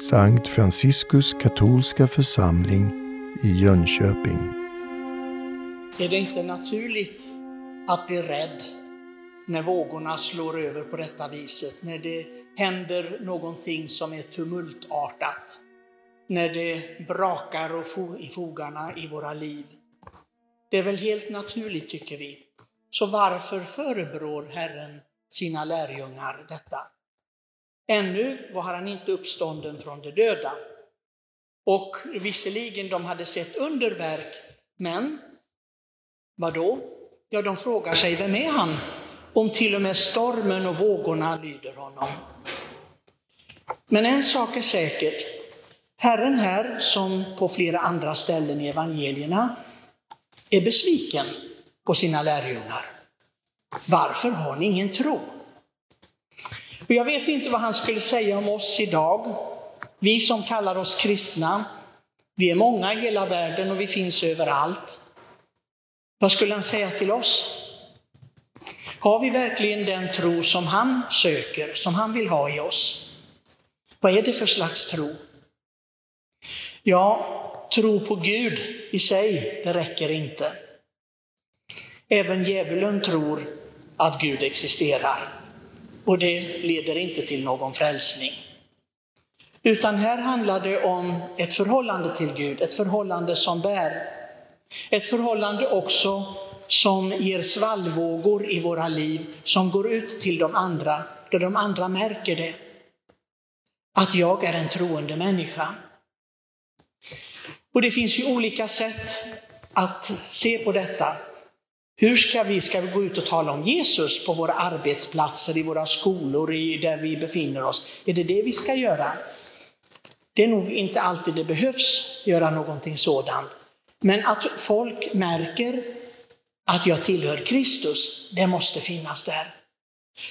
Sankt Franciskus katolska församling i Jönköping. Är det inte naturligt att bli rädd när vågorna slår över på detta viset, när det händer någonting som är tumultartat, när det brakar och i fogarna i våra liv? Det är väl helt naturligt, tycker vi. Så varför förebrår Herren sina lärjungar detta? Ännu var han inte uppstånden från de döda. Och visserligen, de hade sett underverk, men vad då? Ja, de frågar sig, vem är han? Om till och med stormen och vågorna lyder honom. Men en sak är säkert, Herren här, som på flera andra ställen i evangelierna, är besviken på sina lärjungar. Varför har ni ingen tro? Och jag vet inte vad han skulle säga om oss idag. Vi som kallar oss kristna, vi är många i hela världen och vi finns överallt. Vad skulle han säga till oss? Har vi verkligen den tro som han söker, som han vill ha i oss? Vad är det för slags tro? Ja, tro på Gud i sig, det räcker inte. Även djävulen tror att Gud existerar. Och det leder inte till någon frälsning. Utan här handlar det om ett förhållande till Gud, ett förhållande som bär. Ett förhållande också som ger svallvågor i våra liv, som går ut till de andra, där de andra märker det. Att jag är en troende människa. Och det finns ju olika sätt att se på detta. Hur ska vi, ska vi gå ut och tala om Jesus på våra arbetsplatser, i våra skolor, i där vi befinner oss? Är det det vi ska göra? Det är nog inte alltid det behövs göra någonting sådant. Men att folk märker att jag tillhör Kristus, det måste finnas där.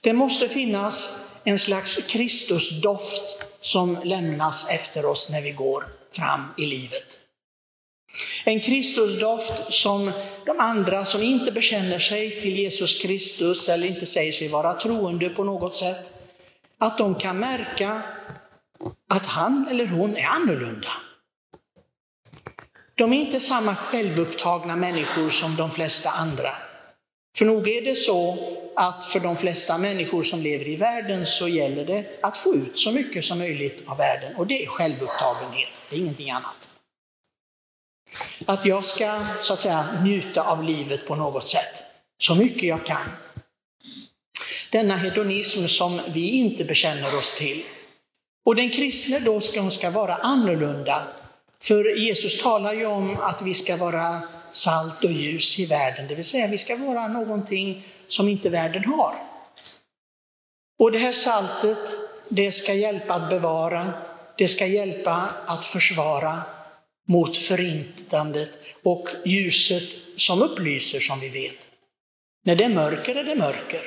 Det måste finnas en slags Kristusdoft som lämnas efter oss när vi går fram i livet. En Kristusdoft som de andra som inte bekänner sig till Jesus Kristus eller inte säger sig vara troende på något sätt, att de kan märka att han eller hon är annorlunda. De är inte samma självupptagna människor som de flesta andra. För nog är det så att för de flesta människor som lever i världen så gäller det att få ut så mycket som möjligt av världen och det är självupptagenhet, det är ingenting annat. Att jag ska så att säga njuta av livet på något sätt, så mycket jag kan. Denna hedonism som vi inte bekänner oss till. Och den kristne då ska, ska vara annorlunda. För Jesus talar ju om att vi ska vara salt och ljus i världen, det vill säga vi ska vara någonting som inte världen har. Och det här saltet, det ska hjälpa att bevara, det ska hjälpa att försvara, mot förintandet och ljuset som upplyser som vi vet. När det är mörker är det mörker.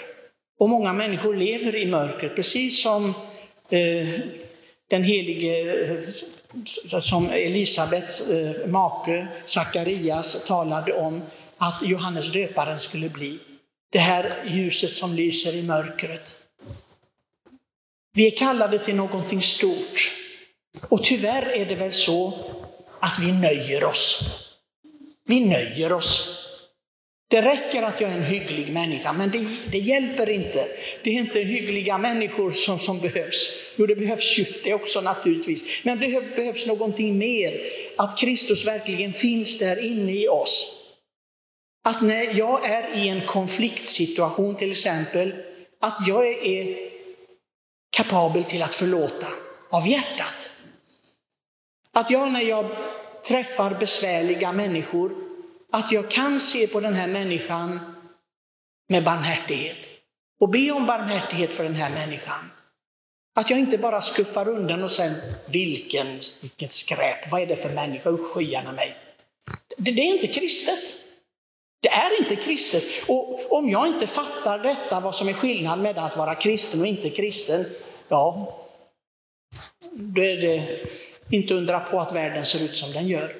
Och många människor lever i mörker, precis som eh, den helige, eh, som Elisabets eh, make Sakarias talade om att Johannes döparen skulle bli. Det här ljuset som lyser i mörkret. Vi är kallade till någonting stort. Och tyvärr är det väl så att vi nöjer oss. Vi nöjer oss. Det räcker att jag är en hygglig människa, men det, det hjälper inte. Det är inte hyggliga människor som, som behövs. Jo, det behövs ju det också naturligtvis. Men det behövs någonting mer. Att Kristus verkligen finns där inne i oss. Att när jag är i en konfliktsituation till exempel, att jag är kapabel till att förlåta av hjärtat. Att jag när jag träffar besvärliga människor, att jag kan se på den här människan med barmhärtighet och be om barmhärtighet för den här människan. Att jag inte bara skuffar undan och säger, vilken, vilket skräp, vad är det för människa, usch skyarna mig. Det, det är inte kristet. Det är inte kristet. Och om jag inte fattar detta, vad som är skillnaden mellan att vara kristen och inte kristen, ja, då är det inte undra på att världen ser ut som den gör.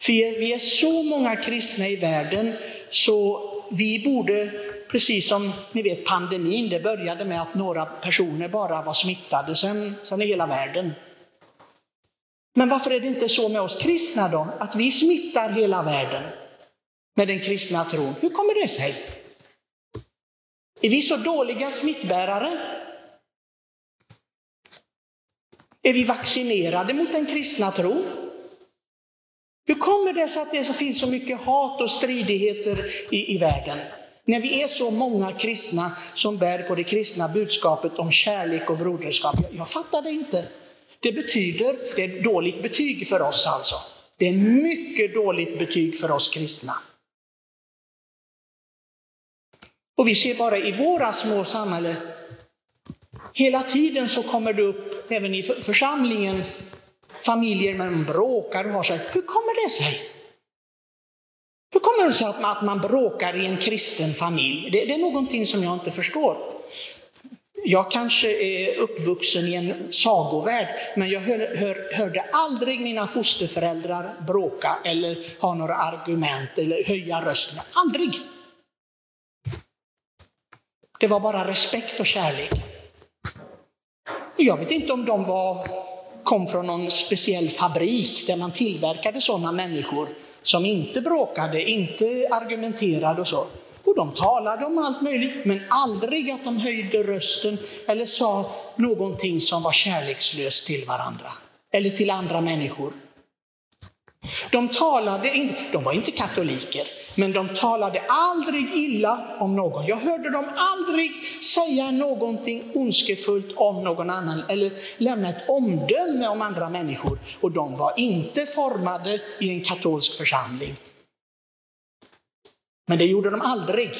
För vi är så många kristna i världen så vi borde, precis som ni vet pandemin, det började med att några personer bara var smittade, sen, sen är hela världen Men varför är det inte så med oss kristna då? Att vi smittar hela världen med den kristna tron. Hur kommer det sig? Är vi så dåliga smittbärare? Är vi vaccinerade mot den kristna tron? Hur kommer det sig att det finns så mycket hat och stridigheter i, i världen? När vi är så många kristna som bär på det kristna budskapet om kärlek och broderskap. Jag, jag fattar det inte. Det betyder, det är ett dåligt betyg för oss alltså. Det är mycket dåligt betyg för oss kristna. Och vi ser bara i våra små samhällen, hela tiden så kommer det upp, även i församlingen, familjer med bråkar och har sig. Hur kommer det sig? Hur kommer det sig att man bråkar i en kristen familj? Det, det är någonting som jag inte förstår. Jag kanske är uppvuxen i en sagovärld, men jag hör, hör, hörde aldrig mina fosterföräldrar bråka eller ha några argument eller höja rösten. Aldrig! Det var bara respekt och kärlek. Jag vet inte om de var, kom från någon speciell fabrik där man tillverkade sådana människor som inte bråkade, inte argumenterade och så. Och de talade om allt möjligt, men aldrig att de höjde rösten eller sa någonting som var kärlekslöst till varandra eller till andra människor. De talade, inte, de var inte katoliker, men de talade aldrig illa om någon. Jag hörde dem aldrig säga någonting ondskefullt om någon annan eller lämna ett omdöme om andra människor. Och de var inte formade i en katolsk församling. Men det gjorde de aldrig.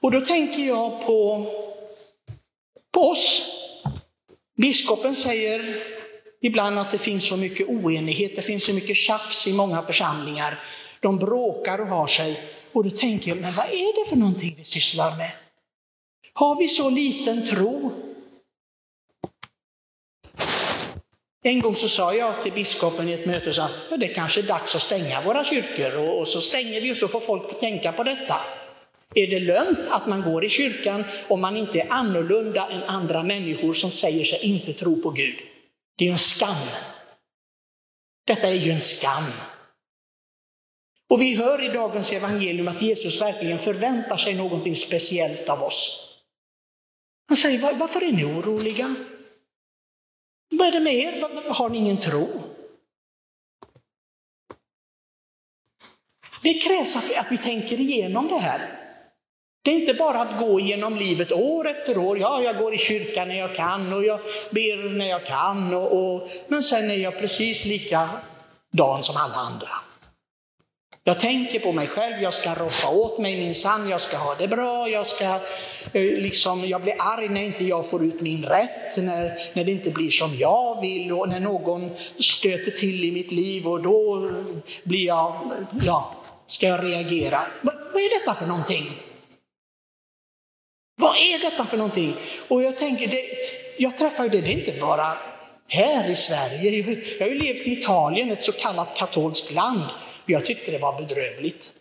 Och då tänker jag på, på oss. Biskopen säger ibland att det finns så mycket oenighet, det finns så mycket tjafs i många församlingar. De bråkar och har sig. Och då tänker jag, men vad är det för någonting vi sysslar med? Har vi så liten tro? En gång så sa jag till biskopen i ett möte, så ja, det kanske är dags att stänga våra kyrkor och, och så stänger vi och så får folk tänka på detta. Är det lönt att man går i kyrkan om man inte är annorlunda än andra människor som säger sig inte tro på Gud? Det är ju en skam. Detta är ju en skam. Och vi hör i dagens evangelium att Jesus verkligen förväntar sig någonting speciellt av oss. Han säger, varför är ni oroliga? Vad är det med er? Har ni ingen tro? Det krävs att vi, att vi tänker igenom det här. Det är inte bara att gå genom livet år efter år. Ja, jag går i kyrkan när jag kan och jag ber när jag kan. Och, och men sen är jag precis likadan som alla andra. Jag tänker på mig själv, jag ska roffa åt mig min sann, jag ska ha det bra, jag ska eh, liksom, jag blir arg när inte jag får ut min rätt, när, när det inte blir som jag vill och när någon stöter till i mitt liv och då blir jag, ja, ska jag reagera. Vad, vad är detta för någonting? Vad är detta för någonting? Och jag tänker, det, jag träffar ju det, det är inte bara här i Sverige. Jag har ju levt i Italien, ett så kallat katolskt land. Jag tyckte det var bedrövligt.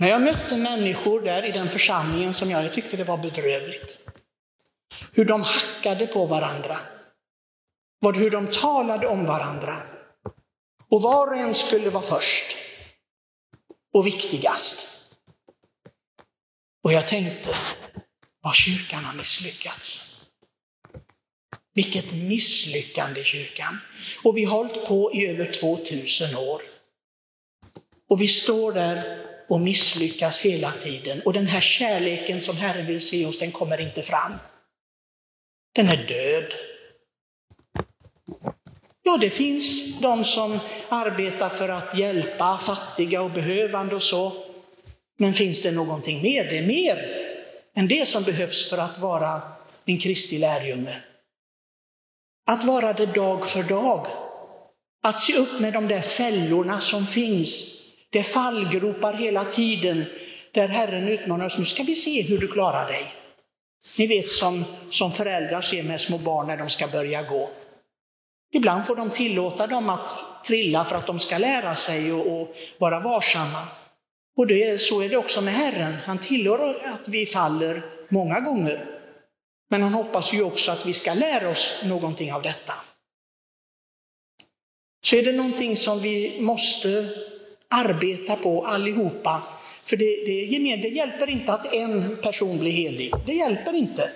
När jag mötte människor där i den församlingen som jag, jag tyckte det var bedrövligt. Hur de hackade på varandra. Hur de talade om varandra. Och var och en skulle vara först och viktigast. Och jag tänkte, vad kyrkan har misslyckats. Vilket misslyckande i kyrkan. Och vi har hållit på i över 2000 år. Och vi står där och misslyckas hela tiden. Och den här kärleken som Herren vill se oss, den kommer inte fram. Den är död. Ja, det finns de som arbetar för att hjälpa fattiga och behövande och så. Men finns det någonting mer? Det är mer än det som behövs för att vara en Kristi lärjunge. Att vara det dag för dag. Att se upp med de där fällorna som finns. Det är fallgropar hela tiden där Herren utmanar oss. Nu ska vi se hur du klarar dig. Ni vet som, som föräldrar ser med små barn när de ska börja gå. Ibland får de tillåta dem att trilla för att de ska lära sig och, och vara varsamma. Och det, så är det också med Herren. Han tillåter att vi faller många gånger. Men han hoppas ju också att vi ska lära oss någonting av detta. Så är det någonting som vi måste arbeta på allihopa. För det, det, det hjälper inte att en person blir helig. Det hjälper inte.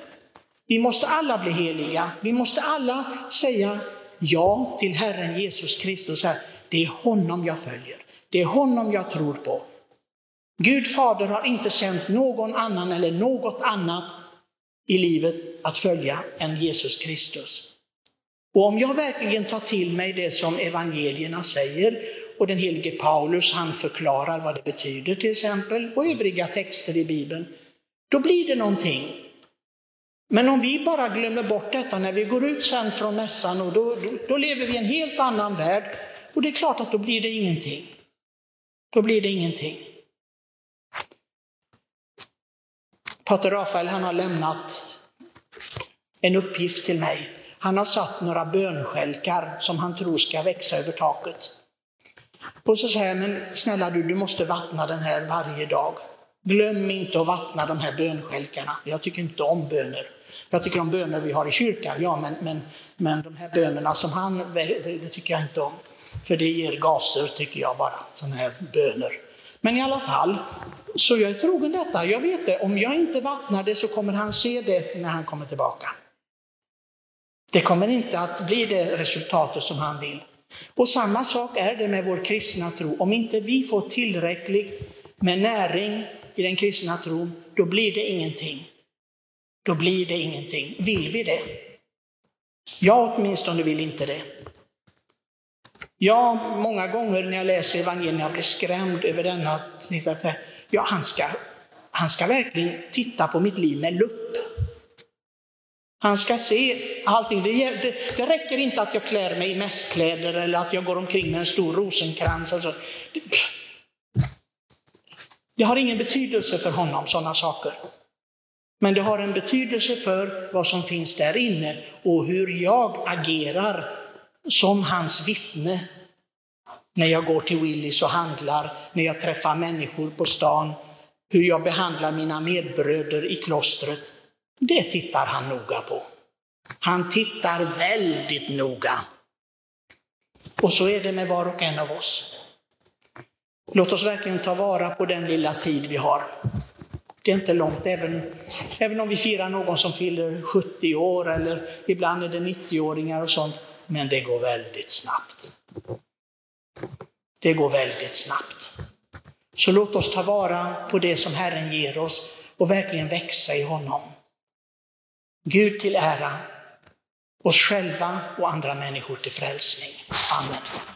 Vi måste alla bli heliga. Vi måste alla säga ja till Herren Jesus Kristus. Det är honom jag följer. Det är honom jag tror på. Gud fader har inte sänt någon annan eller något annat i livet att följa än Jesus Kristus. Och om jag verkligen tar till mig det som evangelierna säger och den helige Paulus han förklarar vad det betyder till exempel och övriga texter i Bibeln, då blir det någonting. Men om vi bara glömmer bort detta när vi går ut sen från mässan, och då, då, då lever vi i en helt annan värld. Och det är klart att då blir det ingenting. Då blir det ingenting. Pater Rafael han har lämnat en uppgift till mig. Han har satt några bönskälkar som han tror ska växa över taket. Och så säger jag, men snälla du, du måste vattna den här varje dag. Glöm inte att vattna de här bönskälkarna. Jag tycker inte om böner. Jag tycker om böner vi har i kyrkan, ja, men, men, men de här bönerna som han, det tycker jag inte om. För det ger gaser, tycker jag bara, sådana här böner. Men i alla fall, så jag är trogen detta. Jag vet det, om jag inte vattnar det så kommer han se det när han kommer tillbaka. Det kommer inte att bli det resultatet som han vill. Och samma sak är det med vår kristna tro. Om inte vi får tillräckligt med näring i den kristna tron, då blir det ingenting. Då blir det ingenting. Vill vi det? Jag åtminstone vill inte det. Jag, många gånger när jag läser evangelierna, blir skrämd över denna Ja, han ska, han ska verkligen titta på mitt liv med lupp. Han ska se allting. Det, det, det, räcker inte att jag klär mig i mässkläder eller att jag går omkring med en stor rosenkrans. Alltså. Det, det har ingen betydelse för honom, sådana saker. Men det har en betydelse för vad som finns där inne och hur jag agerar som hans vittne. När jag går till Willys och handlar, när jag träffar människor på stan, hur jag behandlar mina medbröder i klostret. Det tittar han noga på. Han tittar väldigt noga. Och så är det med var och en av oss. Låt oss verkligen ta vara på den lilla tid vi har. Det är inte långt, även, även om vi firar någon som fyller 70 år eller ibland är det 90-åringar och sånt. Men det går väldigt snabbt. Det går väldigt snabbt. Så låt oss ta vara på det som Herren ger oss och verkligen växa i honom. Gud till ära, oss själva och andra människor till frälsning. Amen.